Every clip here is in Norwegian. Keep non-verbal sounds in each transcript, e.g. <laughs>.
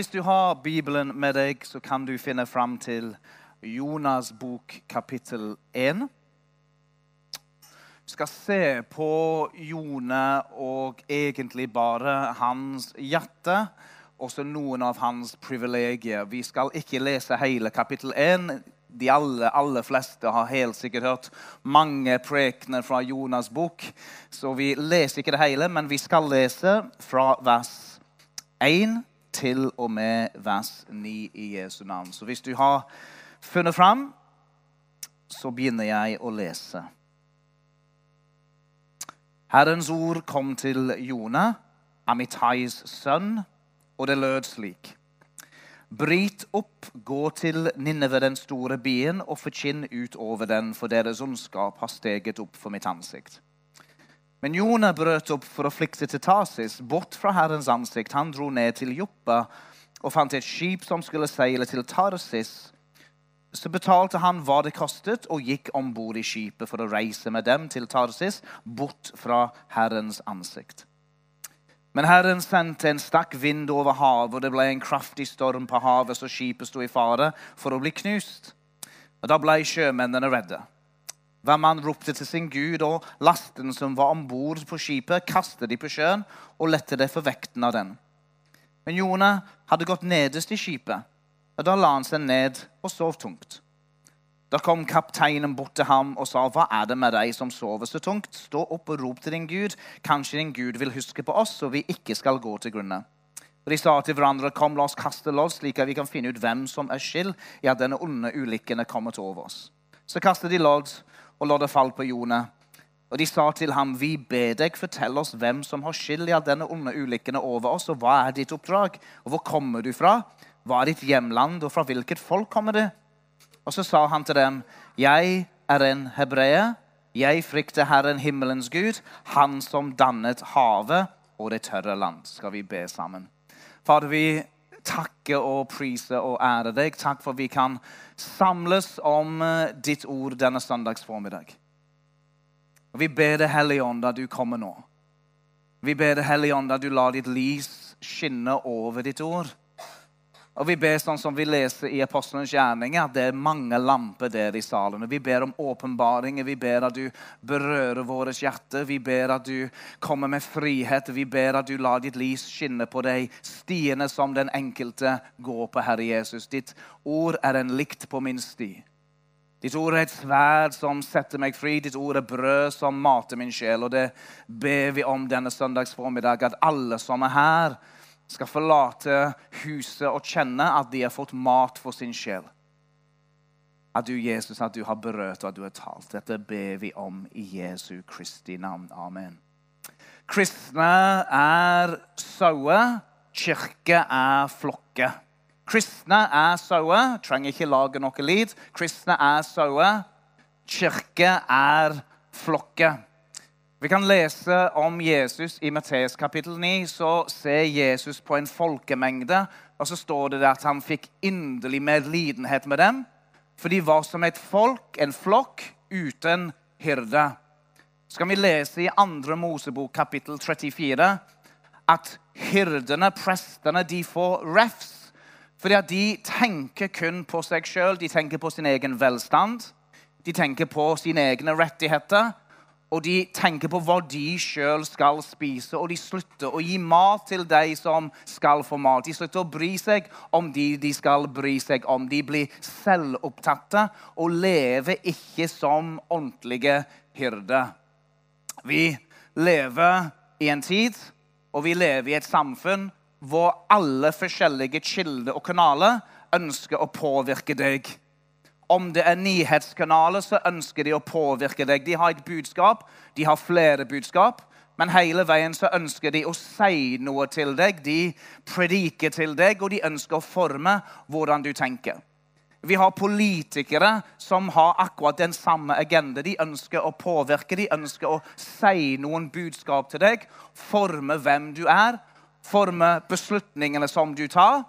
hvis du har Bibelen med deg, så kan du finne fram til Jonas bok kapittel 1. Vi skal se på Jone og egentlig bare hans hjerte. Også noen av hans privilegier. Vi skal ikke lese hele kapittel 1. De aller, aller fleste har helt sikkert hørt mange prekener fra Jonas' bok. Så vi leser ikke det hele, men vi skal lese fra vers 1 til og med vers 9 i Jesu navn. Så hvis du har funnet fram, så begynner jeg å lese. Herrens ord kom til Jonah, Amitais sønn, og det lød slik. Bryt opp, gå til Ninneve, den store byen, og forkynn ut over den, for deres ondskap har steget opp for mitt ansikt. Men Jonah brøt opp for å flykte til Tarsis, bort fra Herrens ansikt. Han dro ned til Joppa og fant et skip som skulle seile til Tarsis. Så betalte han hva det kostet, og gikk om bord i skipet for å reise med dem til Tarsis, bort fra Herrens ansikt. Men Herren sendte en sterk vind over havet, og det ble en kraftig storm på havet, så skipet sto i fare for å bli knust. Og Da ble sjømennene redde. Hver mann ropte til sin gud, og lasten som var om bord på skipet, kastet de på sjøen og lette det for vekten av den. Men Jonah hadde gått nederst i skipet, og da la han seg ned og sov tungt. Da kom kapteinen bort til ham og sa, 'Hva er det med deg som sover så tungt?' 'Stå opp og rop til din Gud. Kanskje din Gud vil huske på oss, så vi ikke skal gå til grunne.' Og De sa til hverandre, 'Kom, la oss kaste lodd, slik at vi kan finne ut hvem som er skyld i at denne onde ulykken er kommet over oss.' Så kastet de lodd, og lå det fall på Jone. Og de sa til ham, 'Vi ber deg, fortell oss hvem som har skyld i denne onde ulykken er over oss.' 'Og hva er ditt oppdrag? Og hvor kommer du fra? Hva er ditt hjemland, og fra hvilket folk kommer du?' Og så sa han til dem, 'Jeg er en hebreer. Jeg frykter Herren himmelens Gud, Han som dannet havet og det tørre land.' Skal vi be sammen? Fader, vi takker og prise og ære deg. Takk for vi kan samles om eh, ditt ord denne søndagsformiddag. Vi ber Det Hellige Ånd at du kommer nå. Vi ber Det Hellige Ånd at du lar ditt lys skinne over ditt ord. Og Vi ber sånn som vi leser i Apostlenes gjerninger, at det er mange lamper der i salen. Vi ber om åpenbaringer. Vi ber at du berører våre hjerter. Vi ber at du kommer med frihet. Vi ber at du lar ditt lys skinne på de stiene som den enkelte går på, Herre Jesus. Ditt ord er en likt på min sti. Ditt ord er et sverd som setter meg fri. Ditt ord er brød som mater min sjel. Og det ber vi om denne søndags formiddag, at alle som er her, skal forlate huset og kjenne at de har fått mat for sin sjel. At du, Jesus, at du har berørt og at du har talt. Dette ber vi om i Jesu Kristi navn. Amen. Kristne er sauer, kirke er flokke. Kristne er sauer. Trenger ikke lage noe lyd. Kristne er sauer. Kirke er flokke. Vi kan lese om Jesus i Matteus kapittel 9. Så ser Jesus på en folkemengde, og så står det at han fikk inderlig medlidenhet med dem. For de var som et folk, en flokk, uten hyrde. Så kan vi lese i 2. Mosebok kapittel 34 at hyrdene, prestene, de får refs. Fordi at de tenker kun på seg sjøl. De tenker på sin egen velstand. De tenker på sine egne rettigheter og de tenker på hva de sjøl skal spise. Og de slutter å gi mat til de som skal få mat. De slutter å bry seg om de de skal bry seg om. De blir selvopptatte og lever ikke som ordentlige hyrder. Vi lever i en tid, og vi lever i et samfunn hvor alle forskjellige kilder og kanaler ønsker å påvirke deg om det er nyhetskanaler, så ønsker de å påvirke deg. De har et budskap, de har flere budskap, men hele veien så ønsker de å si noe til deg. De prediker til deg, og de ønsker å forme hvordan du tenker. Vi har politikere som har akkurat den samme agenda. De ønsker å påvirke, de ønsker å si noen budskap til deg, forme hvem du er, forme beslutningene som du tar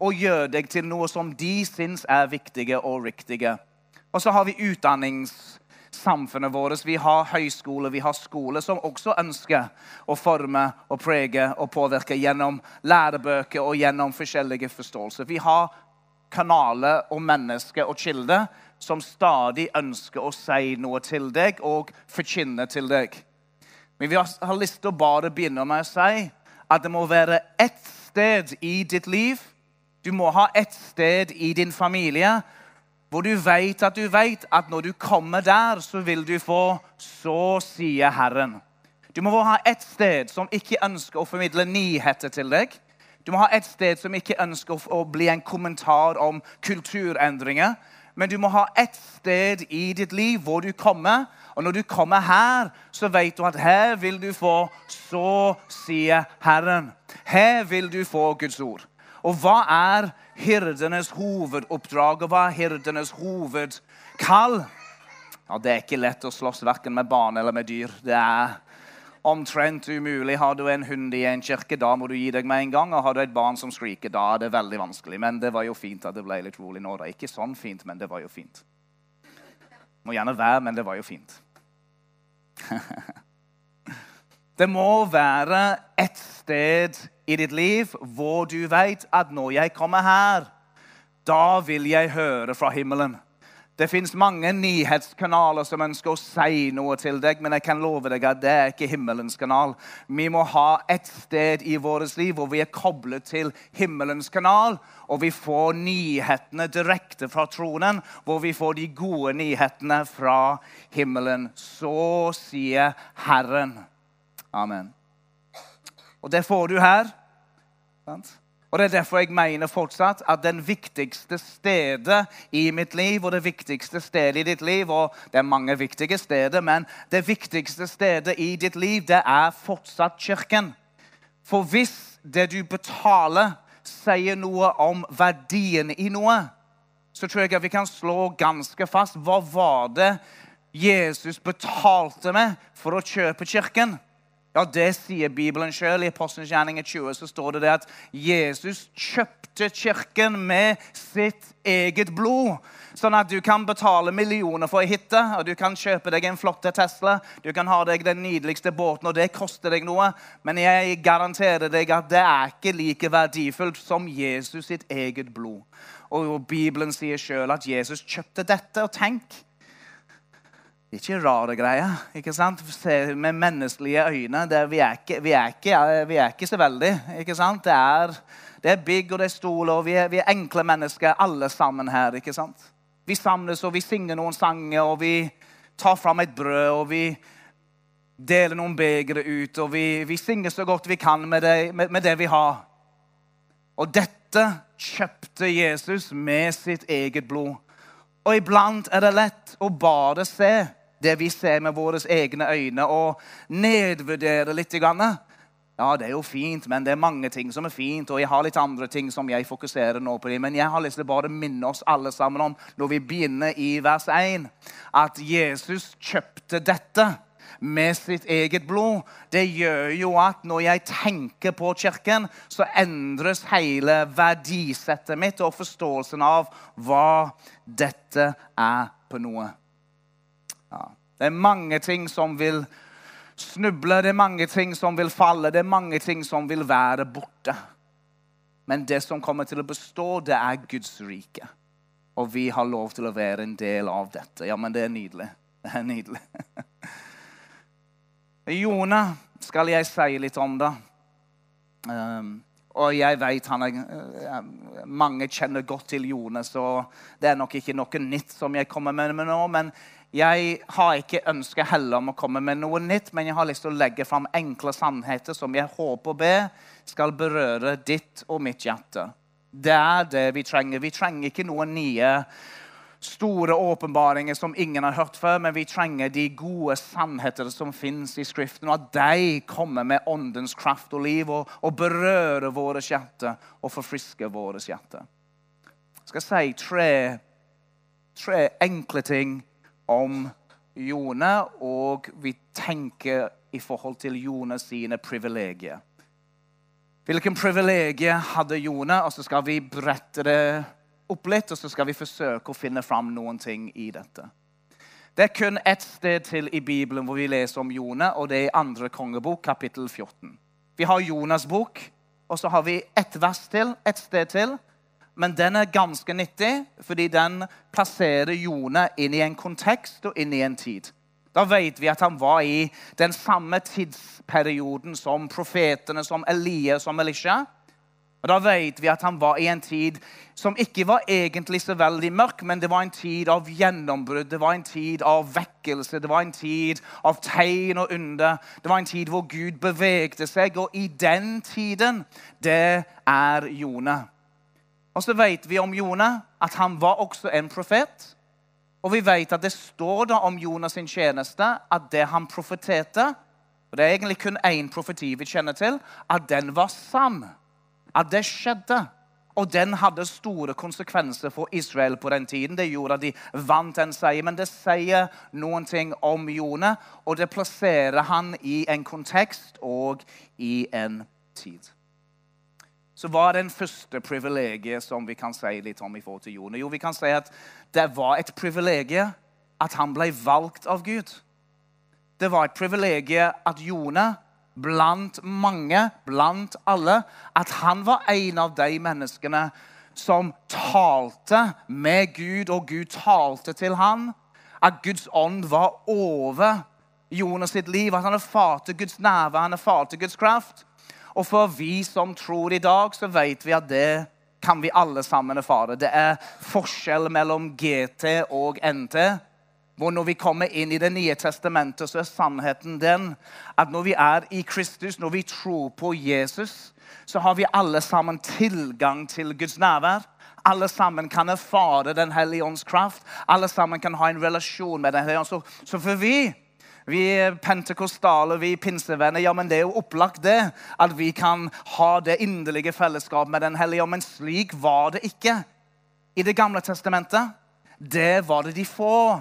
og gjør deg til noe som de syns er viktige og riktige. Og så har vi utdanningssamfunnet vårt. Vi har høyskole, vi har skole som også ønsker å forme og prege og påvirke gjennom lærebøker og gjennom forskjellige forståelser. Vi har kanaler og mennesker og kilder som stadig ønsker å si noe til deg og forkynne til deg. Men vi har lyst til å bare begynne med å si at det må være ett sted i ditt liv. Du må ha et sted i din familie hvor du vet at du vet at når du kommer der, så vil du få 'Så sier Herren'. Du må ha et sted som ikke ønsker å formidle nyheter til deg. Du må ha et sted som ikke ønsker å bli en kommentar om kulturendringer. Men du må ha et sted i ditt liv hvor du kommer. Og når du kommer her, så vet du at her vil du få 'Så sier Herren'. Her vil du få Guds ord. Og hva er hirdenes hovedoppdrag, og hva er hirdenes hovedkall? Ja, Det er ikke lett å slåss verken med barn eller med dyr. Det er omtrent umulig. Har du en hund i en kirke, da må du gi deg med en gang. Og har du et barn som skriker, da er det veldig vanskelig. Men det var jo fint at det ble litt rolig nå. Er ikke sånn fint, men det var jo fint. Må gjerne være, men det var jo fint. <laughs> det må være et sted i ditt liv hvor du vet at når jeg kommer her, da vil jeg høre fra himmelen. Det fins mange nyhetskanaler som ønsker å si noe til deg, men jeg kan love deg at det er ikke himmelens kanal. Vi må ha et sted i vårt liv hvor vi er koblet til himmelens kanal, og vi får nyhetene direkte fra tronen, hvor vi får de gode nyhetene fra himmelen. Så sier Herren. Amen. Og det får du her. Og Det er derfor jeg mener fortsatt at den viktigste stedet i mitt liv og det viktigste stedet i ditt liv og Det er mange viktige steder, men det viktigste stedet i ditt liv det er fortsatt kirken. For hvis det du betaler, sier noe om verdien i noe, så tror jeg at vi kan slå ganske fast hva var det Jesus betalte med for å kjøpe kirken. Ja, det sier Bibelen sjøl. I Apostelens gjerninger 20 så står det, det at Jesus kjøpte kirken med sitt eget blod. Sånn at du kan betale millioner for ei hytte, og du kan kjøpe deg en flott Tesla. Du kan ha deg den nydeligste båten, og det koster deg noe. Men jeg garanterer deg at det er ikke like verdifullt som Jesus sitt eget blod. Og Bibelen sier sjøl at Jesus kjøpte dette. Og tenk det er ikke rare greier. ikke sant? Med menneskelige øyne. Er, vi, er ikke, vi, er ikke, vi, er ikke, så veldig. ikke sant? Det er, det bygg og det er stol, og vi vi er, enkle mennesker alle sammen her. ikke sant? Vi samles og vi synger noen sanger, og vi tar fram et brød, og vi deler noen begre ut, og vi, vi synger så godt vi kan med det, med, med det vi har. Og dette kjøpte Jesus med sitt eget blod. Og iblant er det lett å bare se det vi ser med våre egne øyne, og nedvurdere litt. Ja, det er jo fint, men det er mange ting som er fint, og jeg har litt andre ting som jeg fokuserer nå på. Men jeg har lyst til å bare minne oss alle sammen om, når vi begynner i vers 1, at Jesus kjøpte dette med sitt eget blod. Det gjør jo at når jeg tenker på Kirken, så endres hele verdisettet mitt og forståelsen av hva dette er på noe. Ja. Det er mange ting som vil snuble, det er mange ting som vil falle, det er mange ting som vil være borte. Men det som kommer til å bestå, det er Guds rike. Og vi har lov til å være en del av dette. Ja, men det er nydelig. Det er nydelig. <laughs> Jonah skal jeg si litt om, da. Um, og jeg vet han er, uh, Mange kjenner godt til Jone, så det er nok ikke noe nytt som jeg kommer med nå. Men jeg har ikke ønske heller om å komme med noe nytt, men jeg har lyst til å legge fram enkle sannheter som jeg håper og ber skal berøre ditt og mitt hjerte. Det er det vi trenger. Vi trenger ikke noen nye store åpenbaringer som ingen har hørt før, men vi trenger de gode sannheter som fins i Skriften, og at de kommer med åndens kraft og liv og, og berører våre hjerter og forfrisker våre hjerter. Jeg skal si tre, tre enkle ting om Jone, og vi tenker i forhold til Jone sine privilegier. Hvilken privilegier hadde Jone? Og så skal vi brette det opp litt, og så skal vi forsøke å finne fram noen ting i dette. Det er kun ett sted til i Bibelen hvor vi leser om Jone, og det er i andre kongebok, kapittel 14. Vi har Jonas' bok, og så har vi ett vers til, ett sted til. Men den er ganske nyttig, fordi den plasserer Jone inn i en kontekst og inn i en tid. Da vet vi at han var i den samme tidsperioden som profetene, som Elias, som Elisha. Og Da vet vi at han var i en tid som ikke var egentlig så veldig mørk, men det var en tid av gjennombrudd, det var en tid av vekkelse, det var en tid av tegn og under. Det var en tid hvor Gud bevegde seg, og i den tiden, det er Jonah. Og så vet vi om Jonah at han var også en profet. Og vi vet at det står da om Jonas sin tjeneste at det han profeterte og Det er egentlig kun én profeti vi kjenner til, at den var sann at det skjedde. Og den hadde store konsekvenser for Israel på den tiden. Det gjorde at de vant en seier. Men det sier noen ting om Jone, og det plasserer han i en kontekst og i en tid. Så hva er den første privilegiet som vi kan si litt om i forhold til Jone? Jo, vi kan si at det var et privilegium at han ble valgt av Gud. Det var et privilegium at Jone blant mange, blant alle, at han var en av de menneskene som talte med Gud, og Gud talte til han. At Guds ånd var over Jonas sitt liv, at han er far til Guds nærvær, han er far til Guds kraft. Og for vi som tror i dag, så vet vi at det kan vi alle sammen erfare. Det er forskjell mellom GT og NT. Hvor når vi kommer inn i Det nye testamentet, så er sannheten den at når vi er i Kristus, når vi tror på Jesus, så har vi alle sammen tilgang til Guds nærvær. Alle sammen kan erfare Den hellige ånds kraft. Alle sammen kan ha en relasjon med Den hellige ånd. Så, så for vi vi pentekostale, vi pinsevenner, ja, men det er jo opplagt det. At vi kan ha det inderlige fellesskapet med Den hellige. Men slik var det ikke i Det gamle testamentet. Det var det de få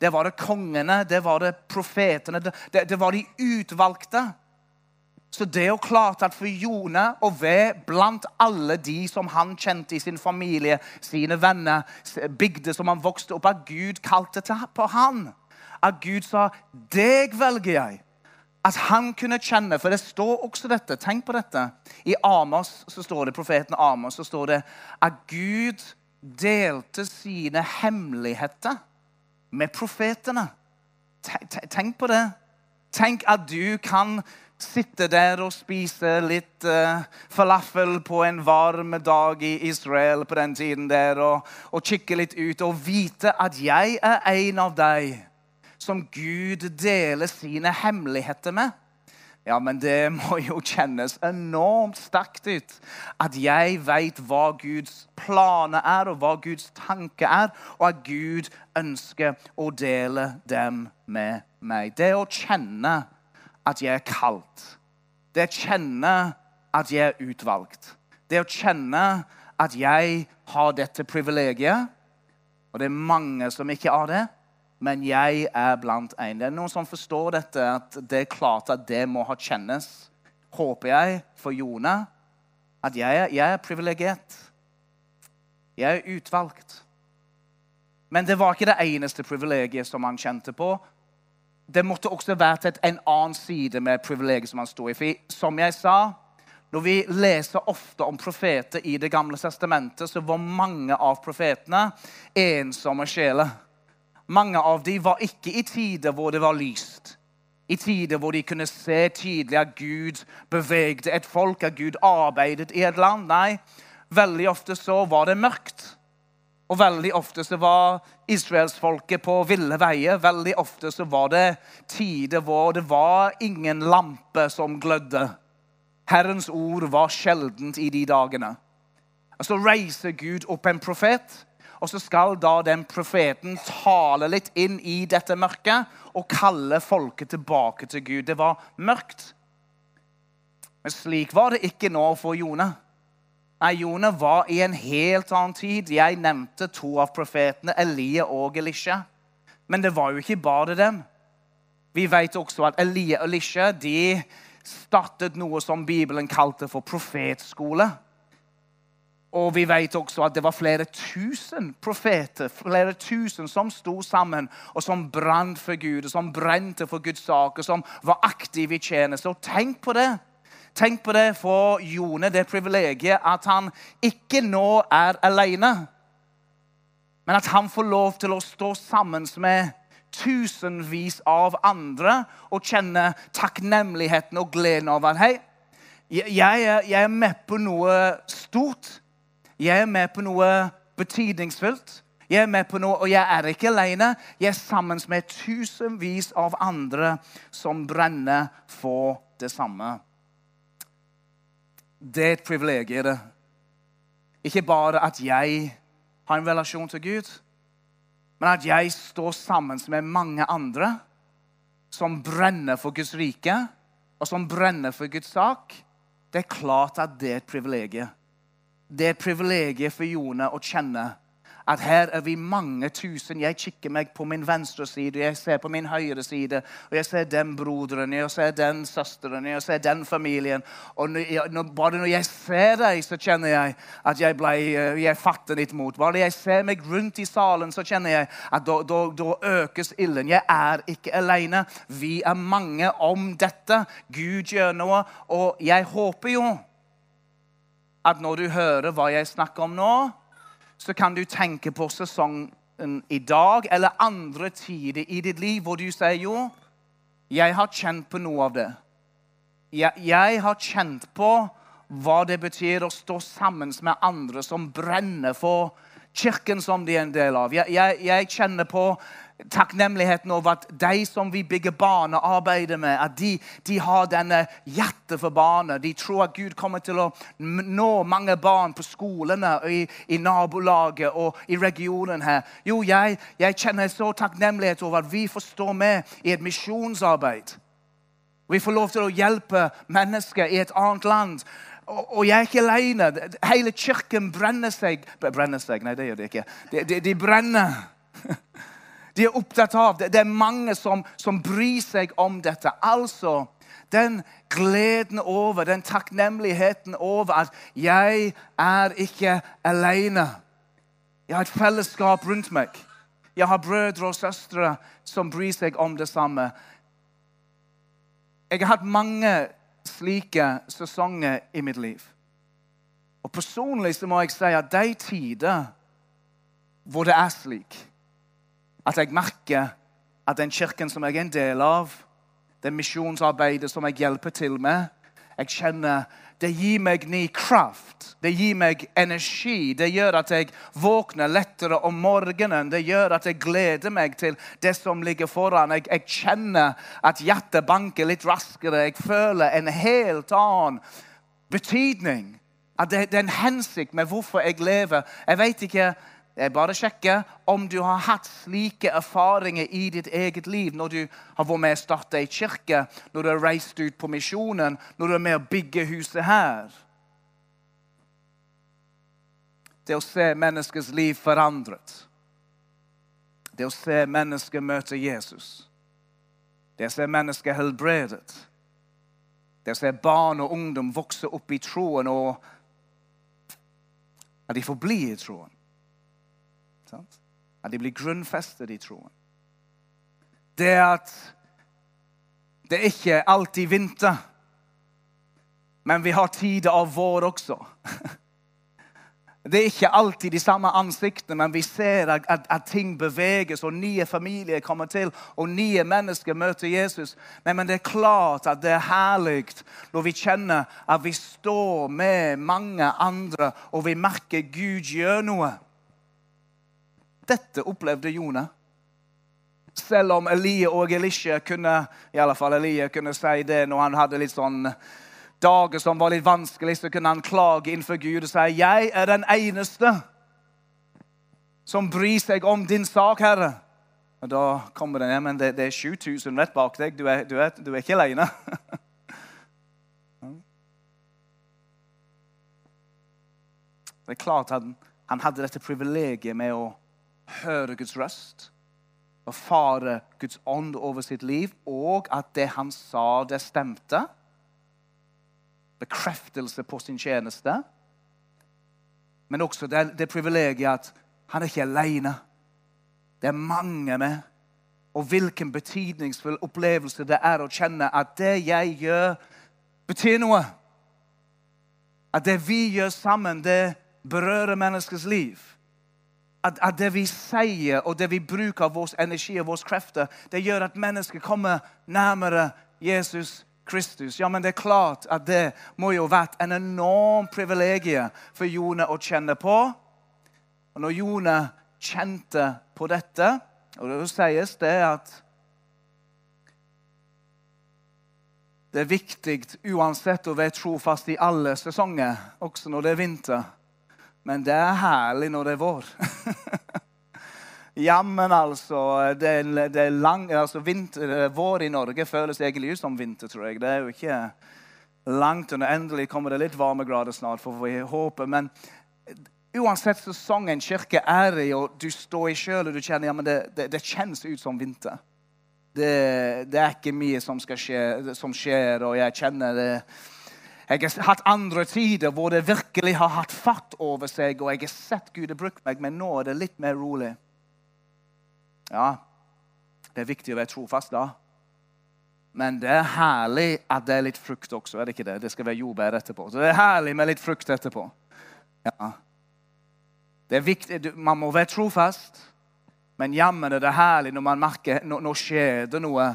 det var det kongene, det var det profetene, det, det, det var de utvalgte. Så det er jo klart at for Jone å være blant alle de som han kjente i sin familie, sine venner, bygde som han vokste opp, at Gud kalte til på han. At Gud sa 'Deg velger jeg'. At han kunne kjenne For det står også dette. Tenk på dette. I Amos så står det, profeten Amos så står det at Gud delte sine hemmeligheter med profetene. Tenk på det. Tenk at du kan sitte der og spise litt uh, falafel på en varm dag i Israel på den tiden der, og, og kikke litt ut og vite at jeg er en av deg som Gud deler sine hemmeligheter med. Ja, men det må jo kjennes enormt sterkt ut. At jeg vet hva Guds planer er, og hva Guds tanke er, og at Gud ønsker å dele dem med meg. Det å kjenne at jeg er kalt. Det å kjenne at jeg er utvalgt. Det å kjenne at jeg har dette privilegiet. Og det er mange som ikke har det men jeg er blant en. Det er noen som forstår dette, at det er klart at det må ha kjennes, håper jeg, for Jone, at jeg jeg er privilegert. Jeg er utvalgt. Men det var ikke det eneste privilegiet som han kjente på. Det måtte også vært en annen side med privilegiet som han sto i. For som jeg sa, når vi leser ofte om profeter i Det gamle testamentet, så var mange av profetene ensomme sjeler. Mange av dem var ikke i tider hvor det var lyst. I tider hvor de kunne se tydelig at Gud bevegde et folk, at Gud arbeidet i et land. Nei, veldig ofte så var det mørkt. Og veldig ofte så var israelsfolket på ville veier. Veldig ofte så var det tider hvor det var ingen lampe som glødde. Herrens ord var sjeldent i de dagene. Så reiser Gud opp en profet og så skal da den profeten tale litt inn i dette mørket og kalle folket tilbake til Gud. Det var mørkt. Men slik var det ikke nå for Jone. Nei, Jone var i en helt annen tid. Jeg nevnte to av profetene, Elie og Elisha. Men det var jo ikke bare dem. Vi vet også at Elie og Elisha de startet noe som Bibelen kalte for profetskole. Og vi vet også at det var flere tusen profeter flere tusen som sto sammen, og som brant for Gud, og som brente for Guds sak, og som var aktive i tjeneste. Og tenk på det! Tenk på det for Jone, det privilegiet at han ikke nå er alene, men at han får lov til å stå sammen med tusenvis av andre og kjenne takknemligheten og gleden over at hei, jeg er, jeg er med på noe stort. Jeg er med på noe betydningsfullt. Jeg er med på noe, og jeg er ikke alene. Jeg er sammen med tusenvis av andre som brenner for det samme. Det er et privilegium. Ikke bare at jeg har en relasjon til Gud, men at jeg står sammen med mange andre som brenner for Guds rike, og som brenner for Guds sak. Det er klart at det er et privilegium. Det er et privilegium for Jone å kjenne at her er vi mange tusen. Jeg kikker meg på min venstre side, jeg ser på min høyre side. Og jeg ser den broderen, jeg ser den søsteren, jeg ser den familien. Og når, bare når jeg ser deg, så kjenner jeg at jeg, ble, eh, jeg fatter litt mot. Bare når jeg ser meg rundt i salen, så kjenner jeg at da, da, da økes ilden. Jeg er ikke alene. Vi er mange om dette. Gud gjør noe. Og jeg håper jo at når du hører hva jeg snakker om nå så kan du tenke på sesongen i dag eller andre tider i ditt liv hvor du sier jo, jeg har kjent på noe av det. Jeg, jeg har kjent på hva det betyr å stå sammen med andre som brenner for kirken som de er en del av. Jeg, jeg, jeg kjenner på takknemligheten over at de som vi bygger barnearbeidet med, at de, de har denne hjertet for barnet. De tror at Gud kommer til å nå mange barn på skolene, i, i nabolaget og i regionen her. Jo, jeg, jeg kjenner så takknemlighet over at vi får stå med i et misjonsarbeid. Vi får lov til å hjelpe mennesker i et annet land. Og jeg er ikke alene. Hele kirken brenner seg Brenner seg? Nei, det gjør de ikke. De, de, de brenner. <laughs> De er opptatt av det. Det er mange som, som bryr seg om dette. Altså, den gleden over, den takknemligheten over at jeg er ikke alene. Jeg har et fellesskap rundt meg. Jeg har brødre og søstre som bryr seg om det samme. Jeg har hatt mange slike sesonger i mitt liv. Og Personlig så må jeg si at de tider hvor det er slik at jeg merker at den kirken som jeg er en del av, det misjonsarbeidet som jeg hjelper til med, jeg kjenner det gir meg ny kraft. Det gir meg energi. Det gjør at jeg våkner lettere om morgenen. Det gjør at jeg gleder meg til det som ligger foran. Jeg, jeg kjenner at hjertet banker litt raskere. Jeg føler en helt annen betydning. At det, det er en hensikt med hvorfor jeg lever. Jeg vet ikke jeg bare sjekker om du har hatt slike erfaringer i ditt eget liv når du har vært med å starte ei kirke, når du har reist ut på misjonen, når du er med å bygge huset her. Det å se menneskers liv forandret. Det å se mennesker møte Jesus. Det å se mennesker helbredet. Det å se barn og ungdom vokse opp i troen, og at de får bli i troen. Sant? At de blir grunnfestet i troen. Det at det ikke alltid vinter, men vi har tider av vår også. <laughs> Det er ikke alltid de samme ansiktene, men vi ser at, at, at, ting beveges, og nye familier kommer til, og nye mennesker møter Jesus. Nei, men det er klart at det er herlig når vi kjenner at vi står med mange andre, og vi merker Gud gjør noe. Dette opplevde Jonah. Selv om Elie og Elisha kunne i alle fall Elie kunne si det når han hadde litt sånn dager som var litt vanskelig, så kunne han klage innenfor Gud og si jeg er den eneste som bryr seg om din sak, Herre. Og Da kommer det ned, men det, det er 7000 rett bak deg. Du er, du er, du er ikke alene. <laughs> det er klart at han, hadde dette privilegiet med å høre Guds røst, og fare Guds ånd over sitt liv, og at det han sa, det stemte. Bekreftelse på sin tjeneste. men også det, det privilegiet at han er ikke alene. Det er mange med. Og hvilken betydningsfull opplevelse det er å kjenne at det jeg gjør, betyr noe. At det vi gjør sammen, det berører menneskers liv. At, at, det vi sier og det vi bruker av vår energi og våre krefter, det gjør at mennesker kommer nærmere Jesus Kristus. Ja, men det er klart at det må jo vært en enorm privilegium for Jone å kjenne på. Og når Jone kjente på dette, og det sies det at Det er viktig uansett å være trofast i alle sesonger, også når det er vinter. Men det er herlig når det er vår. <laughs> Jammen, altså. Det er, det er lang, altså vinter, vår i Norge føles egentlig ut som vinter, tror jeg. Det er jo ikke langt under. Endelig kommer det litt varmegrader snart, får vi håpe. Men uansett sesong en kirke er i, og du står i sjøl og du kjenner ja, men det, det, det kjennes ut som vinter. Det, det, er ikke mye som, skje, som, skjer, og jeg kjenner det. Jeg har hatt andre tider hvor det virkelig har hatt fatt over seg, og jeg har sett Gud har brukt meg, men nå er det litt mer rolig. Ja, det er viktig å være trofast da. Men det er herlig at det er litt frukt også. er Det ikke det? Det skal være jordbær etterpå. Så det er herlig med litt frukt etterpå. Ja. Det er viktig. Man må være trofast. Men jammen er det herlig når man merker når, nå skjer det noe.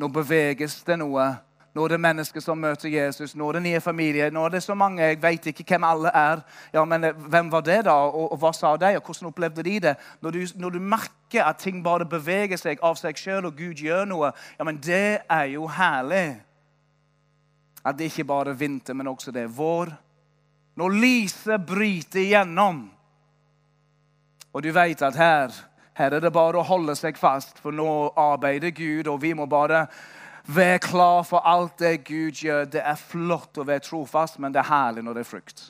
Nå beveges det noe. Nå er det mennesker som møter Jesus. Nå er det nye familier. Nå er det så mange. Jeg vet ikke hvem alle er. Ja, men eh, Hvem var det, da? Og, og hva sa de? Og hvordan opplevde de det? Når du, når du, merker at ting bare beveger seg av seg sjøl, og Gud gjør noe, ja, men det er jo herlig. At det ikke bare er vinter, men også det er vår. Når lyset bryter igjennom, og du vet at her her er det bare å holde seg fast, for nå arbeider Gud, og vi må bare være klar for alt det Gud gjør. Det er flott å være trofast, men det er herlig når det er frukt.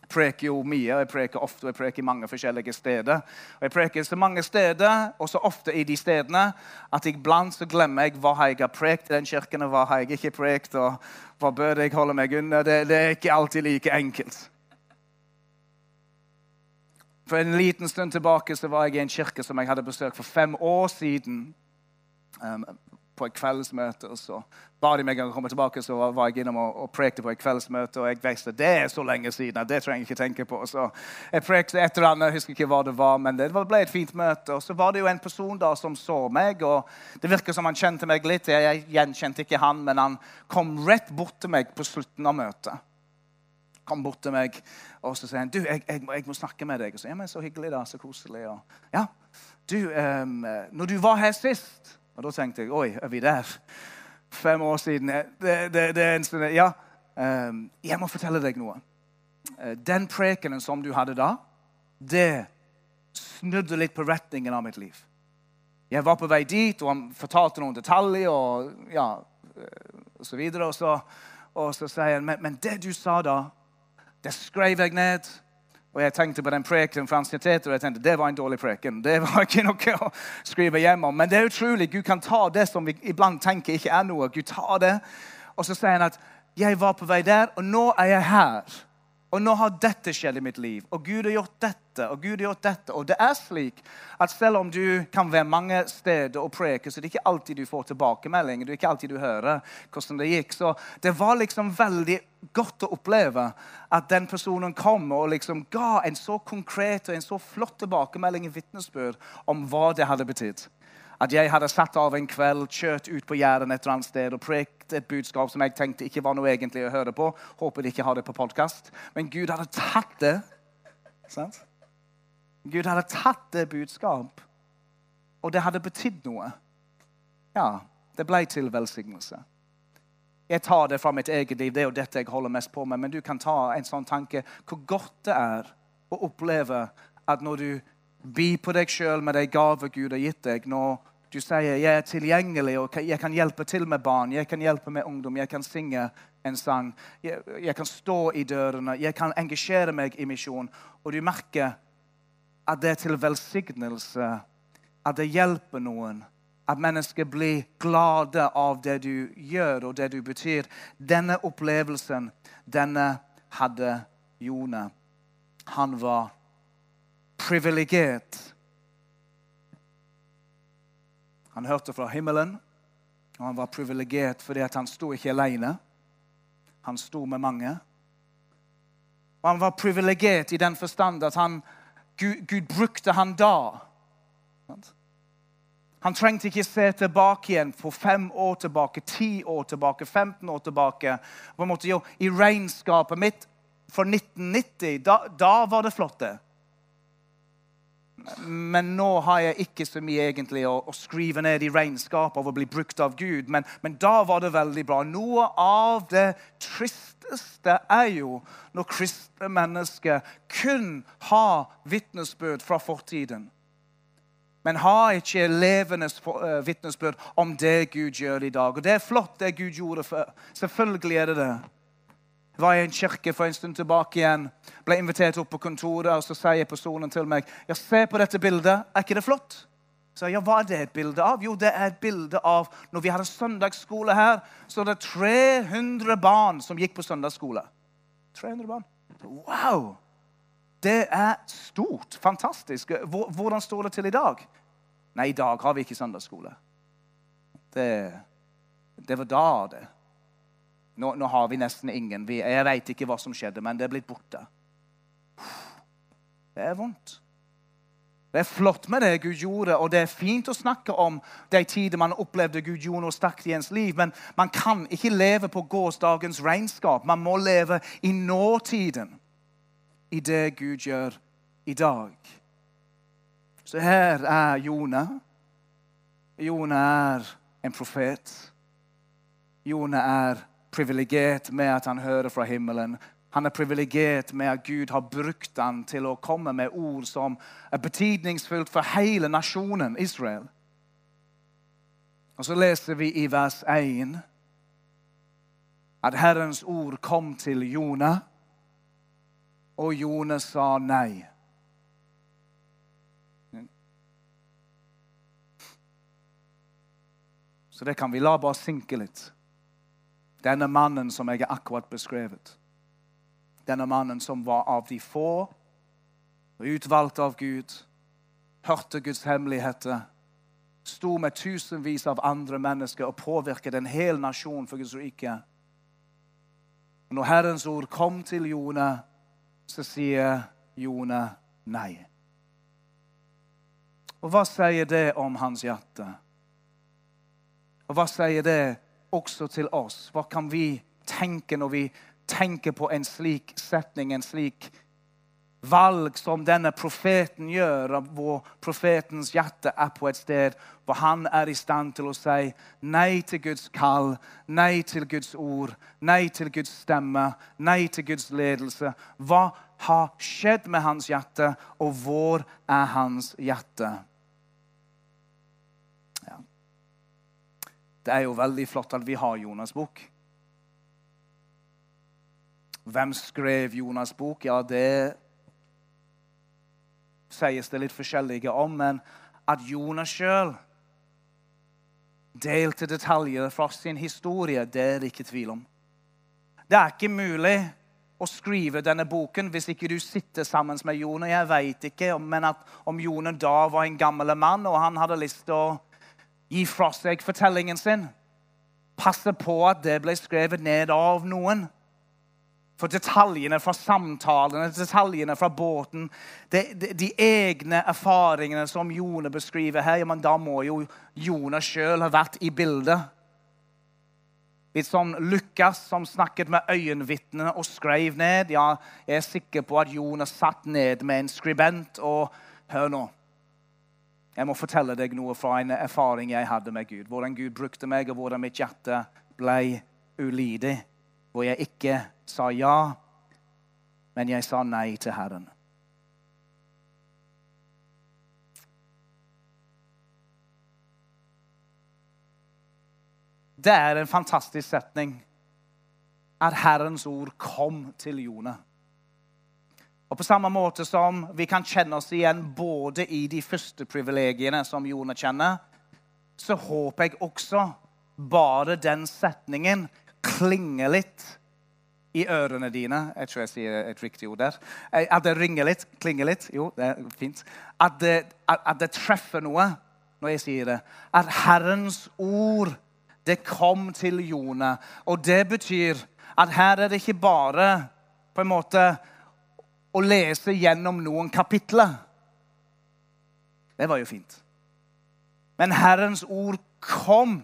Jeg preker jo mye, og jeg preker ofte og jeg preker mange forskjellige steder. Og Jeg preker så mange steder, og så ofte i de stedene, at iblant så glemmer jeg hva jeg har prekt i den kirken, og hva jeg ikke prekt, og hva bør jeg holde meg unna. Det, det er ikke alltid like enkelt. For en liten stund tilbake så var jeg i en kirke som jeg hadde besøkt for fem år siden. Um, på et kveldsmøte. og Så ba de meg å komme tilbake, så var jeg innom og, og prekte på et kveldsmøte. Og jeg visste det er så lenge siden. Det trenger jeg ikke tenke på. Så jeg prekte et eller annet, jeg husker ikke hva det var, men det ble et fint møte. Og så var det jo en person da som så meg, og det virker som han kjente meg litt. Jeg gjenkjente ikke han, men han kom rett bort til meg på slutten av møtet kom bort til meg og så sier han, du, jeg, jeg, jeg må snakke med deg. Og så, ja, men så hyggelig, da. Så koselig. Og, ja, du, um, når du var her sist Og da tenkte jeg oi, er vi der? Fem år siden. Det, det, det er en stund. Ja, um, jeg må fortelle deg noe. Eh, den prekenen som du hadde da, det snudde litt på retningen av mitt liv. Jeg var på vei dit, og han fortalte noen detaljer og ja, eh, og så videre. Og så, og så sier han, men, men det du sa da det skrev jeg ned. Og jeg tenkte på den preken fra universitetet, og jeg tenkte det var en dårlig preken. Det var ikke noe å skrive hjem om. Men det er utrolig. Gud kan ta det som vi iblant tenker ikke er noe. Gud tar det, Og så sier han at 'jeg var på vei der, og nå er jeg her'. Og nå har dette skjedd i mitt liv, og Gud har gjort dette. Og Gud har gjort dette. Og det er slik at selv om du kan være mange steder og preke, så det er ikke alltid du får tilbakemelding. Det er ikke alltid du hører hvordan det gikk. Så det var liksom veldig godt å oppleve at den personen kom og liksom ga en så konkret og en så flott tilbakemelding i vitnesbyrd om hva det hadde betydd. At jeg hadde satt av en kveld, kjørt ut på Jæren et eller annet sted og prekt et budskap som jeg tenkte ikke var noe egentlig å høre på. Håper de ikke har det på podkast. Men Gud hadde tatt det. Sant? Gud hadde tatt det budskap, og det hadde betydd noe. Ja, det ble til velsignelse. Jeg tar det fra mitt eget liv. Det er jo dette jeg holder mest på med. Men du kan ta en sånn tanke hvor godt det er å oppleve at når du by på deg sjøl med de gaver Gud har gitt deg. Når du sier 'jeg er tilgjengelig og jeg kan hjelpe til med barn', 'jeg kan hjelpe med ungdom', 'jeg kan synge en sang', 'jeg, jeg kan stå i dørene', 'jeg kan engasjere meg i misjon', og du merker at det er til velsignelse, at det hjelper noen, at mennesker blir glade av det du gjør og det du betyr. Denne opplevelsen, denne hadde Jone. Han var privilegert. Han hørte fra himmelen, og han var privilegert fordi han sto ikke alene. Han sto med mange. Og han var privilegert i den forstand at han, Gud, Gud brukte han da. Han trengte ikke se tilbake igjen på fem år tilbake, ti år tilbake, 15 år tilbake. Måte, jo, I regnskapet mitt for 1990, da, da var det flott, det. Men nå har jeg ikke så mye egentlig å, å skrive ned i regnskap av å bli brukt av Gud. Men, men, da var det veldig bra. Noe av det tristeste er jo når kristne mennesker kun har vitnesbyrd fra fortiden. Men har ikke levende eh, vitnesbyrd om det Gud gjør i dag. Og det er flott, det Gud gjorde før. Selvfølgelig er det det. Var i en kirke for en stund tilbake igjen. Ble invitert opp på kontoret, og så sier personen til meg ja, se på dette bildet. Er ikke det flott? Så ja, Hva er det et bilde av? Jo, det er et bilde av når vi hadde søndagsskole her. Så det er 300 barn som gikk på søndagsskole. 300 barn. Wow! Det er stort. Fantastisk. Hvordan står det til i dag? Nei, i dag har vi ikke søndagsskole. Det, det var da, det. Nå, nå, har vi nesten ingen. Vi, jeg veit ikke hva som skjedde, men det er blitt borte. Det er vondt. Det er flott med det Gud gjorde, og det er fint å snakke om de tider man opplevde Gud gjorde noe sterkt i ens liv, men man kan ikke leve på gårsdagens regnskap. Man må leve i nåtiden, i det Gud gjør i dag. Så her er Jona. Jona er en profet. Jona er privilegert med at han hører fra himmelen. Han er privilegert med at Gud har brukt han til å komme med ord som er betydningsfullt for hele nasjonen Israel. Og så leser vi i vers 1 at Herrens ord kom til Jonah, og Jonah sa nei. Så det kan vi la bare synke litt. Denne mannen som jeg akkurat beskrevet. Denne mannen som var av de få, utvalgt av Gud, hørte Guds hemmeligheter, sto med tusenvis av andre mennesker og påvirket en hel nasjon for Guds rike. Når Herrens ord kom til Jone, så sier Jone nei. Og hva sier det om hans hjerte? Og hva sier det også til oss. Hva kan vi tenke når vi tenker på en slik setning, en slik valg som denne profeten gjør, hvor profetens hjerte er på et sted hvor han er i stand til å si nei til Guds kall, nei til Guds ord, nei til Guds stemme, nei til Guds ledelse. Hva har skjedd med hans hjerte, og hvor er hans hjerte? Det er jo veldig flott at vi har Jonas' bok. Hvem skrev Jonas' bok? Ja, det sies det litt forskjellige om. Men at Jonas sjøl delte detaljer fra sin historie, det er det ikke tvil om. Det er ikke mulig å skrive denne boken hvis ikke du sitter sammen med Jonas. Jeg vet ikke, men at om Jonas da var en gammel mann og han hadde lyst til å gi fra seg fortellingen sin. Passe på at det ble skrevet ned av noen. For detaljene fra samtalene, detaljene fra båten, de, de, de egne erfaringene som Jone beskriver her, ja, men da må jo Jone sjøl ha vært i bildet. Litt som Lukas, som snakket med øyenvitnene og skrev ned. Ja, jeg er sikker på at Jone satt ned med en skribent og Hør nå. Jeg må fortelle deg noe fra en erfaring jeg hadde med Gud. Hvordan Gud brukte meg, og hvordan mitt hjerte ble ulydig. Hvor jeg ikke sa ja, men jeg sa nei til Herren. Det er en fantastisk setning at Herrens ord kom til Jonah. Og på samme måte som vi kan kjenne oss igjen både i de første privilegiene som Jone kjenner, så håper jeg også bare den setningen klinger litt i ørene dine. Jeg tror jeg sier et riktig ord der. Eh, at det ringer litt, klinger litt. Jo, det er fint. At det, at, det treffer noe når jeg sier det. At Herrens ord, det kom til Jone. Og det betyr at her er det ikke bare på en måte å lese gjennom noen kapitler. Det var jo fint. Men Herrens ord kom.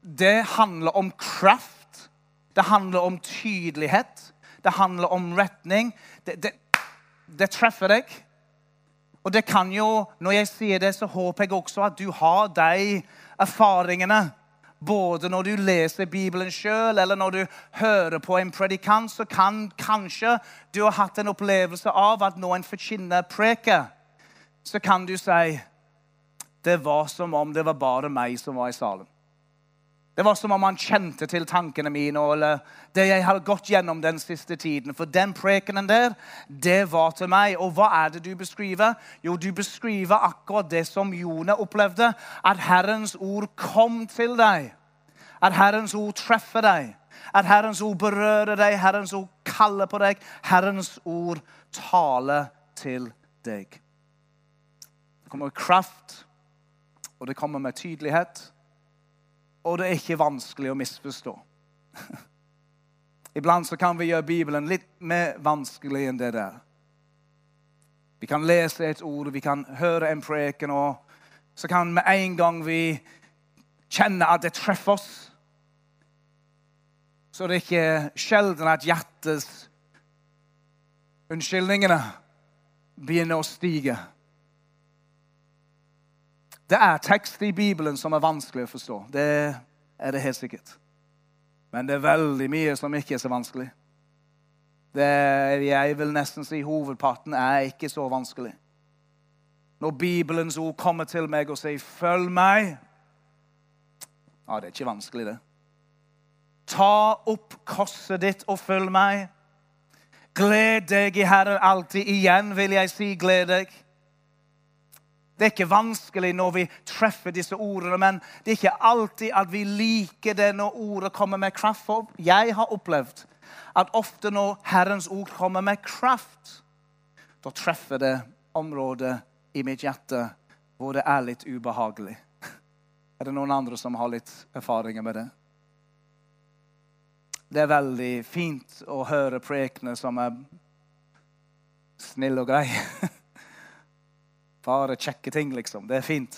Det handler om kraft. Det handler om tydelighet. Det handler om retning. Det, det, det treffer deg. Og det kan jo, når jeg sier det, så håper jeg også at du har de erfaringene. Både når du leser Bibelen sjøl, eller når du hører på en predikant, så kan kanskje du ha hatt en opplevelse av at når en forkynner preker, så kan du si det var som om det var bare meg som var i salen. Det var som om han kjente til tankene mine eller det jeg har gått gjennom den siste tiden. For den prekenen der, det var til meg. Og hva er det du beskriver? Jo, du beskriver akkurat det som Jone opplevde. At Herrens ord kom til deg. At Herrens ord treffer deg. At Herrens ord berører deg, Herrens ord kaller på deg. Herrens ord taler til deg. Det kommer kraft og det kommer med tydelighet. Og det er ikke vanskelig å misforstå. <laughs> Iblant så kan vi gjøre Bibelen litt mer vanskelig enn det der. Vi kan lese et ord, vi kan høre en preken, og så kan med en gang vi kjenne at det treffer oss. Så det er ikke sjelden at hjertets unnskyldningene begynner å stige. Det er tekst i Bibelen som er vanskelig å forstå. Det er det helt sikkert. Men det er veldig mye som ikke er så vanskelig. Det, jeg vil nesten si hovedparten er ikke så vanskelig. Når Bibelens ord kommer til meg og sier 'følg meg' Ja, det er ikke vanskelig, det. Ta opp korset ditt og følg meg. Gled deg i Herren alltid. Igjen vil jeg si gled deg. Det er ikke vanskelig når vi treffer disse ordene, men det er ikke alltid at vi liker det når ordet kommer med kraft. For jeg har opplevd at ofte når Herrens ord kommer med kraft, da treffer det området i mitt hjerte hvor det er litt ubehagelig. Er det noen andre som har litt erfaringer med det? Det er veldig fint å høre prekene som er snille og greie. <laughs> Bare kjekke ting, liksom. Det er fint.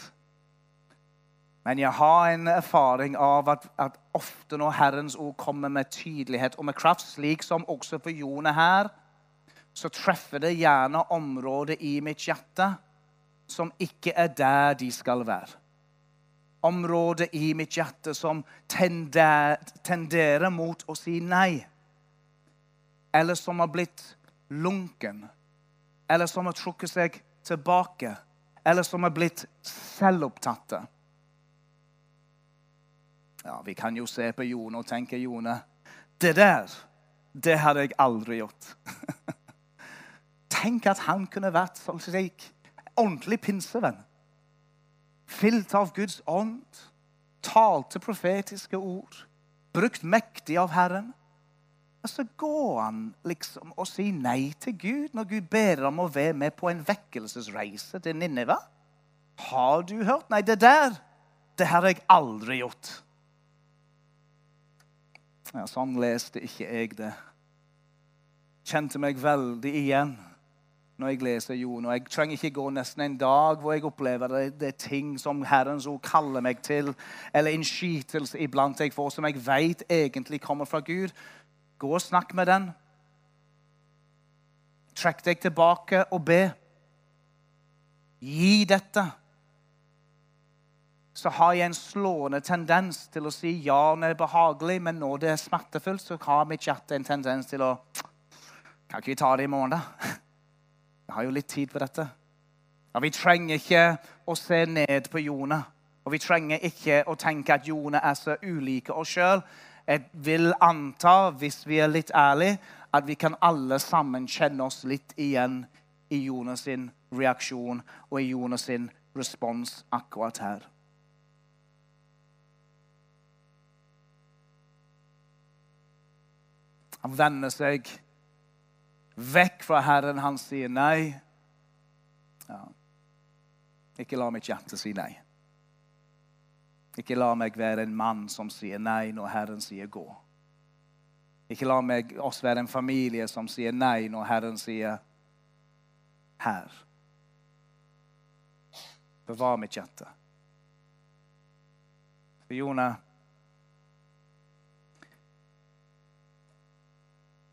Men jeg har en erfaring av at, at, ofte når Herrens ord kommer med tydelighet og med kraft, slik som også for Jone her, så treffer det gjerne områder i mitt hjerte som ikke er der de skal være. Områder i mitt hjerte som tenderer, tenderer mot å si nei. Eller som har blitt lunken. Eller som har trukket seg tilbake, eller som er blitt selvopptatte. Ja, Vi kan jo se på Jone og tenke Jone, det der, det hadde jeg aldri gjort. <laughs> Tenk at han kunne vært sånn slik ordentlig pinsevenn. Fylt av Guds ånd, talte profetiske ord, brukt mektig av Herren. Og så går han liksom og sier nei til Gud når Gud ber ham å være med på en vekkelsesreise til Niniva. Har du hørt? Nei, det der, det har jeg aldri gjort. Ja, sånn leste ikke jeg det. Kjente meg veldig igjen når jeg leser Jon. Og jeg trenger ikke gå nesten en dag hvor jeg opplever det, det er ting som Herrens ord kaller meg til, eller innskytelse iblant jeg får, som jeg vet egentlig kommer fra Gud. Gå og snakk med den. Trekk deg tilbake og be. Gi dette. Så har jeg en slående tendens til å si ja når det er behagelig, men når det er smertefullt, så har mitt hjerte en tendens til å Kan ikke vi ta det i morgen, da? <laughs> Jeg har jo litt tid på dette. Ja, vi trenger ikke å se ned på Jone. Og vi trenger ikke å tenke at Jone er så ulike oss sjøl. Jeg vil anta, hvis vi er litt ærlige, at vi kan alle sammen kjenne oss litt igjen i Jonas sin reaksjon og i Jonas sin respons akkurat her. Han vender seg vekk fra Herren. Han sier nei. Ja. Ikke la mitt hjerte si nei. Ikke la meg være en mann som sier nei når Herren sier gå. Ikke la meg oss være en familie som sier nei når Herren sier her. Bevar mitt hjerte. For Jonah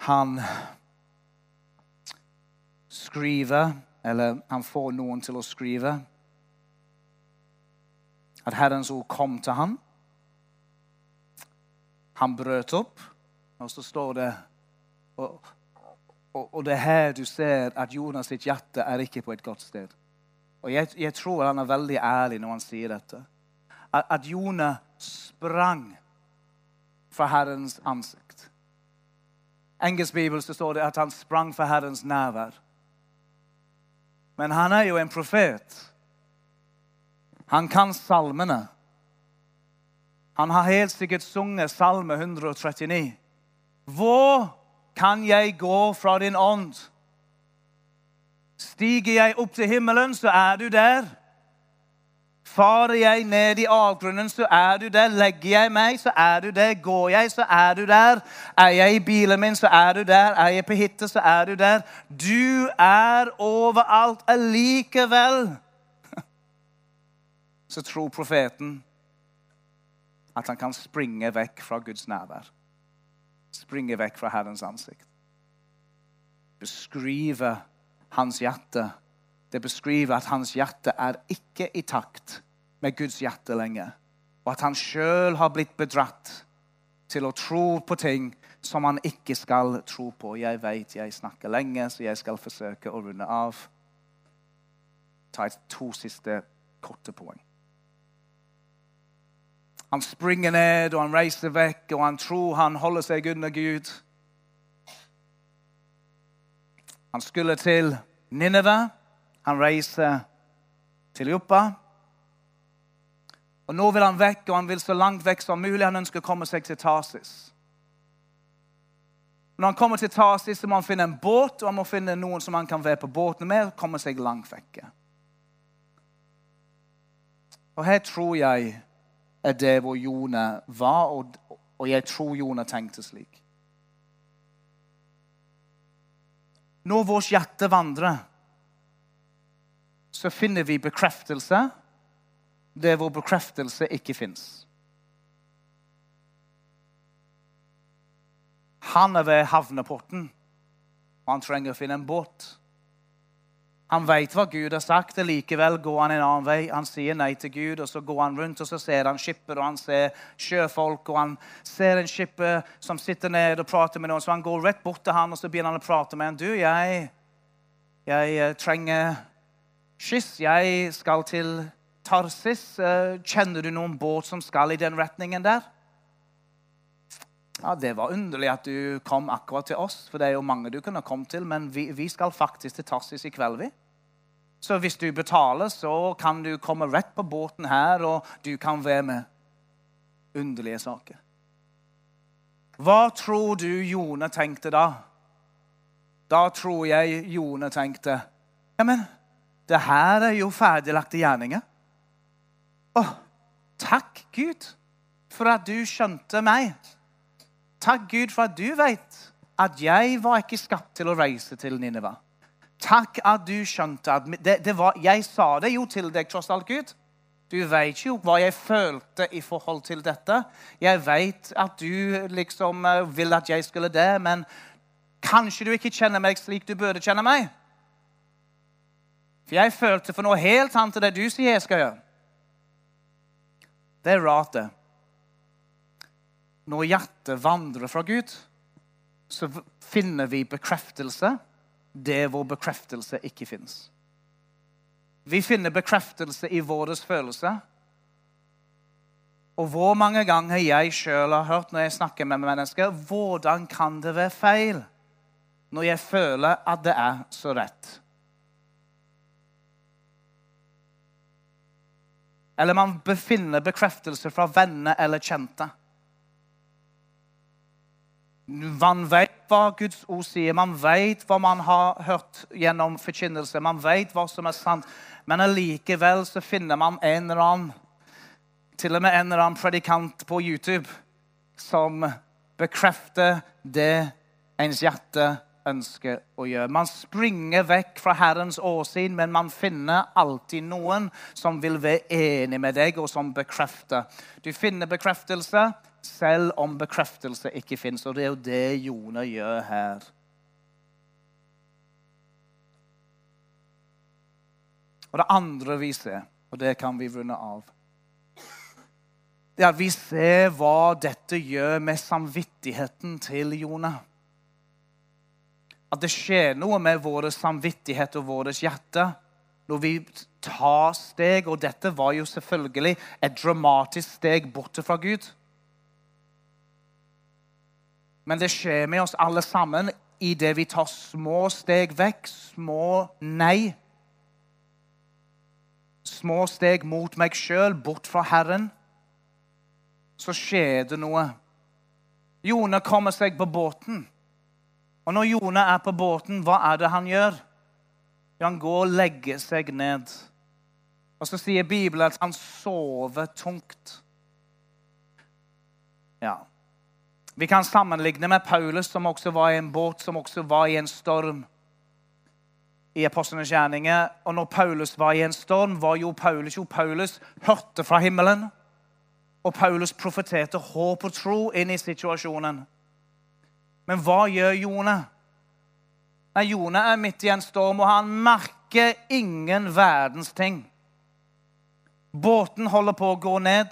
Han skriver, eller han får noen til å skrive, at Herrens ord kom til ham. Han brøt opp, og så står det og, og, og det er her du ser at Jonas sitt hjerte er ikke på et godt sted. Og jeg, jeg tror han er veldig ærlig når han sier dette. At, at Jonas sprang fra Herrens ansikt. engelsk bibel så står det at han sprang fra Herrens nærvær. Men han er jo en profet. Han kan salmene. Han har helt sikkert sunget Salme 139. Hvor kan jeg gå fra din ånd? Stiger jeg opp til himmelen, så er du der. Farer jeg ned i avgrunnen, så er du der. Legger jeg meg, så er du der. Går jeg, så er du der. Er jeg i bilen min, så er du der. Er jeg på hytta, så er du der. Du er overalt allikevel. Så tror profeten at han kan springe vekk fra Guds nærvær. Springe vekk fra Herrens ansikt. Beskrive hans hjerte det beskriver at hans hjerte er ikke i takt med Guds hjerte lenger. Og at han sjøl har blitt bedratt til å tro på ting som han ikke skal tro på. Jeg vet jeg snakker lenge, så jeg skal forsøke å runde av. Ta et to siste korte poeng. Han springer ned, og han reiser vekk, og han tror han holder seg under Gud. Han skulle til Nineve. Han reiser til Joppa. Og Nå vil han vekk, og han vil så langt vekk som mulig. Han ønsker å komme seg til Tarsis. Når han kommer til Tarsis, så må han finne en båt, og han må finne noen som han kan være på båten med, og komme seg langt vekk. Og her tror jeg er det hvor Jone var, og jeg tror Jone tenkte slik. Når vårt hjerte vandrer så finner vi bekreftelse der hvor bekreftelse ikke fins. Han er ved havneporten, og han trenger å finne en båt. Han vet hva Gud har sagt, og likevel går han en annen vei. Han sier nei til Gud, og så går han rundt og så ser han skipper og han ser sjøfolk. og Han ser en skipper som sitter ned og prater med noen, så han går rett bort til han, og så begynner han å prate med han. Du, jeg, jeg eh, trenger Skyss, jeg skal til Tarsis. Eh, kjenner du noen båt som skal i den retningen der? Ja, Det var underlig at du kom akkurat til oss, for det er jo mange du kunne kommet til. Men vi, vi skal faktisk til Tarsis i kveld, vi. Så hvis du betaler, så kan du komme rett på båten her, og du kan være med. Underlige saker. Hva tror du Jone tenkte da? Da tror jeg Jone tenkte Ja, men det her er jo ferdiglagte gjerninger. Å, takk, Gud, for at du skjønte meg. Takk, Gud, for at du vet at jeg var ikke skapt til å reise til Nineva. Takk at du skjønte at det, det var, Jeg sa det jo til deg, tross alt, Gud. Du vet jo hva jeg følte i forhold til dette. Jeg vet at du liksom eh, vil at jeg skulle det, men kanskje du ikke kjenner meg slik du burde kjenne meg. For jeg følte for noe helt annet enn det du sier jeg skal gjøre. Det er rart, det. Når hjertet vandrer fra Gud, så finner vi bekreftelse der hvor bekreftelse ikke fins. Vi finner bekreftelse i våre følelser. Og hvor mange ganger jeg sjøl har hørt når jeg snakker med mennesker Hvordan kan det være feil når jeg føler at det er så rett? Eller man befinner bekreftelse fra venner eller kjente. Man vet hva Guds ord sier, man vet hva man har hørt gjennom forkynnelse. Man vet hva som er sant, men allikevel finner man en eller annen til og med en eller annen predikant på YouTube som bekrefter det ens hjerte ønsker å gjøre. Man springer vekk fra Herrens åsyn, men man finner alltid noen som vil være enig med deg, og som bekrefter. Du finner bekreftelse selv om bekreftelse ikke fins. Og det er jo det Jone gjør her. Og det andre vi ser, og det kan vi runde av, det er at vi ser hva dette gjør med samvittigheten til Jone. At det skjer noe med vår samvittighet og vårt hjerte når vi tar steg. Og dette var jo selvfølgelig et dramatisk steg bort fra Gud. Men det skjer med oss alle sammen idet vi tar små steg vekk, små nei. Små steg mot meg sjøl, bort fra Herren så skjer det noe. Jone kommer seg på båten. Og når Jone er på båten, hva er det han gjør? Han går og legger seg ned. Og så sier Bibelen at han sover tungt. Ja. Vi kan sammenligne med Paulus, som også var i en båt, som også var i en storm. I Apostlenes gjerninger. Og når Paulus var i en storm, var jo Paulus jo Paulus hørte fra himmelen. Og Paulus profeterte håp og tro inn i situasjonen. Men hva gjør Jone? Nei, Jone er midt i en storm, og han merker ingen verdens ting. Båten holder på å gå ned.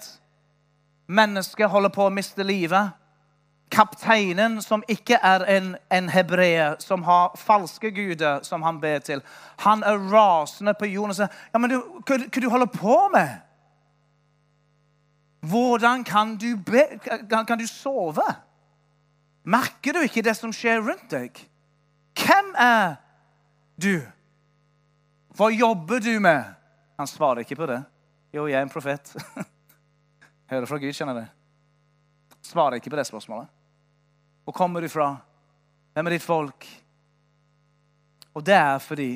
Mennesket holder på å miste livet. Kapteinen, som ikke er en, en hebreer, som har falske guder som han ber til, han er rasende på Jonas. Ja, men du, hva, hva du holder på med? Hvordan kan du, be, kan du sove? Merker du ikke det som skjer rundt deg? Hvem er du? Hva jobber du med? Han svarer ikke på det. Jo, jeg er en profet. <laughs> Hører fra Gud, kjenner du. Svarer ikke på det spørsmålet. Hvor kommer du fra? Hvem er ditt folk? Og det er fordi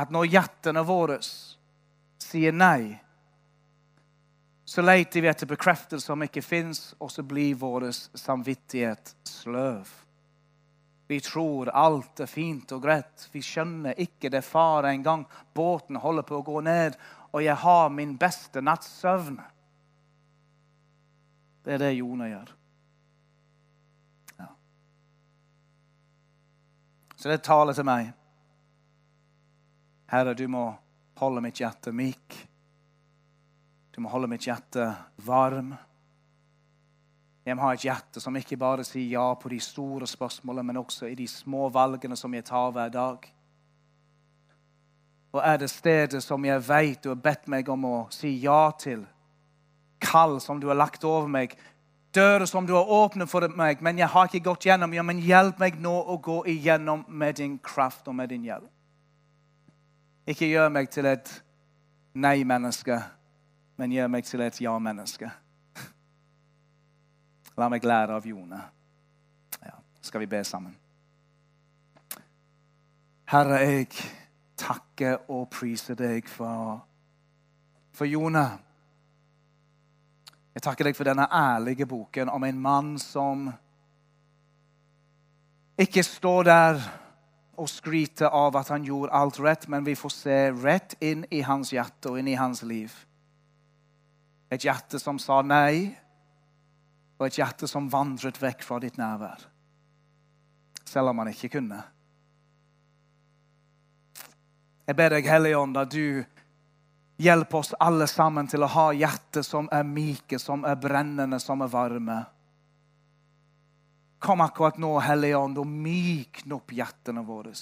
at når hjertene våre sier nei så leter vi etter bekreftelse som ikke fins, og så blir vår samvittighet sløv. Vi tror alt er fint og greit. Vi skjønner ikke det fare engang. Båten holder på å gå ned, og jeg har min beste natts søvn. Det er det Jone gjør. Ja. Så det taler til meg. Herre, du må holde mitt hjerte myk. Du må holde mitt hjerte varm. Jeg må ha et hjerte som ikke bare sier ja på de store spørsmålene, men også i de små valgene som jeg tar hver dag. Og er det stedet som jeg vet du har bedt meg om å si ja til, kall som du har lagt over meg, dører som du har åpnet for meg, men jeg har ikke gått gjennom, ja, men hjelp meg nå å gå igjennom med din kraft og med din hjelp. Ikke gjør meg til et nei-menneske men gjør meg til et ja-menneske. <laughs> La meg lære av Jone. Ja, skal vi be sammen? Herre, jeg takker og priser deg for, for Jone. Jeg takker deg for denne ærlige boken om en mann som ikke står der og skryter av at han gjorde alt rett, men vi får se rett inn i hans hjerte og inn i hans liv. Et hjerte som sa nei, og et hjerte som vandret vekk fra ditt nærvær. Selv om han ikke kunne. Jeg ber deg, Hellige Ånd, at du hjelper oss alle sammen til å ha hjerter som er myke, som er brennende, som er varme. Kom akkurat nå, Hellige Ånd, og mykne opp hjertene våre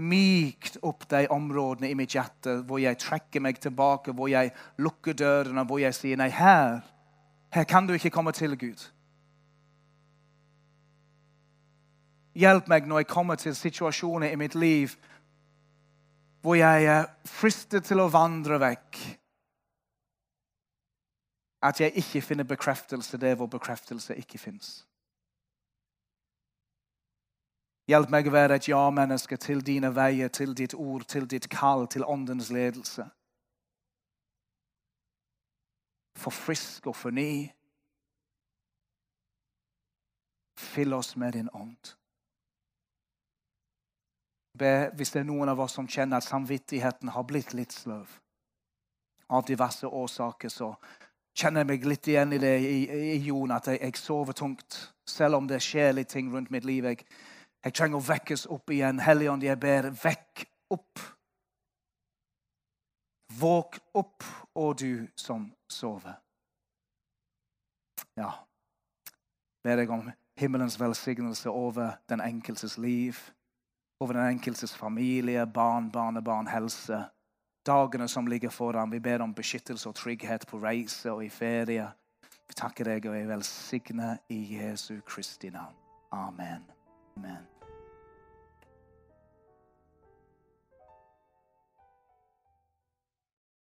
mykt opp de områdene i mitt hjerte hvor jeg trekker meg tilbake, hvor jeg lukker dørene, hvor jeg sier nei, her, her kan du ikke komme til, Gud. Hjelp meg når jeg kommer til situasjoner i mitt liv hvor jeg er fristet til å vandre vekk. At jeg ikke finner bekreftelse der hvor bekreftelse ikke fins. Hjelp meg å være et ja-menneske til dine veier, til ditt ord, til ditt kall, til åndens ledelse. For frisk og forny. Fyll oss med din ånd. Be, hvis det er noen av oss som kjenner at samvittigheten har blitt litt sløv av diverse årsaker, så kjenner jeg meg litt igjen i det i, i Jon, at jeg, jeg, sover tungt. Selv om det skjer litt ting rundt mitt liv. Jeg, jeg trenger å vekkes opp igjen. Helligånd, jeg ber, vekk opp. Våk opp, og du som sover. Ja, ber deg om himmelens velsignelse over den enkeltes liv, over den enkeltes familie, barn, barnebarn, helse. Dagene som ligger foran. Vi ber om beskyttelse og trygghet på reise og i ferie. Vi takker deg og er velsignet i Jesu Kristi navn. Amen. Amen.